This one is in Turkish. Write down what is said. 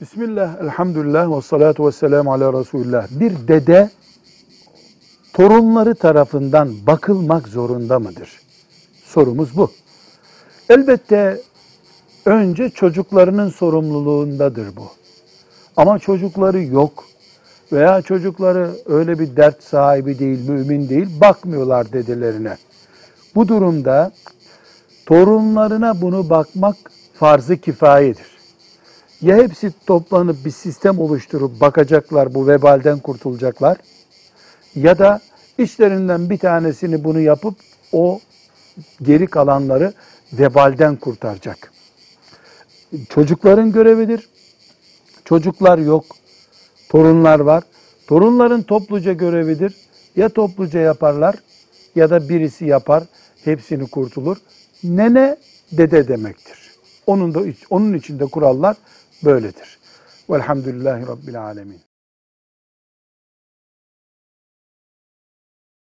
Bismillah, elhamdülillah ve salatu ve selamu ala Resulullah. Bir dede torunları tarafından bakılmak zorunda mıdır? Sorumuz bu. Elbette önce çocuklarının sorumluluğundadır bu. Ama çocukları yok veya çocukları öyle bir dert sahibi değil, mümin değil, bakmıyorlar dedelerine. Bu durumda torunlarına bunu bakmak farz-ı kifayedir. Ya hepsi toplanıp bir sistem oluşturup bakacaklar, bu vebalden kurtulacaklar ya da içlerinden bir tanesini bunu yapıp o geri kalanları vebalden kurtaracak. Çocukların görevidir. Çocuklar yok, torunlar var. Torunların topluca görevidir. Ya topluca yaparlar ya da birisi yapar, hepsini kurtulur. Nene dede demektir. Onun da onun içinde kurallar böyledir. Velhamdülillahi Rabbil Alemin.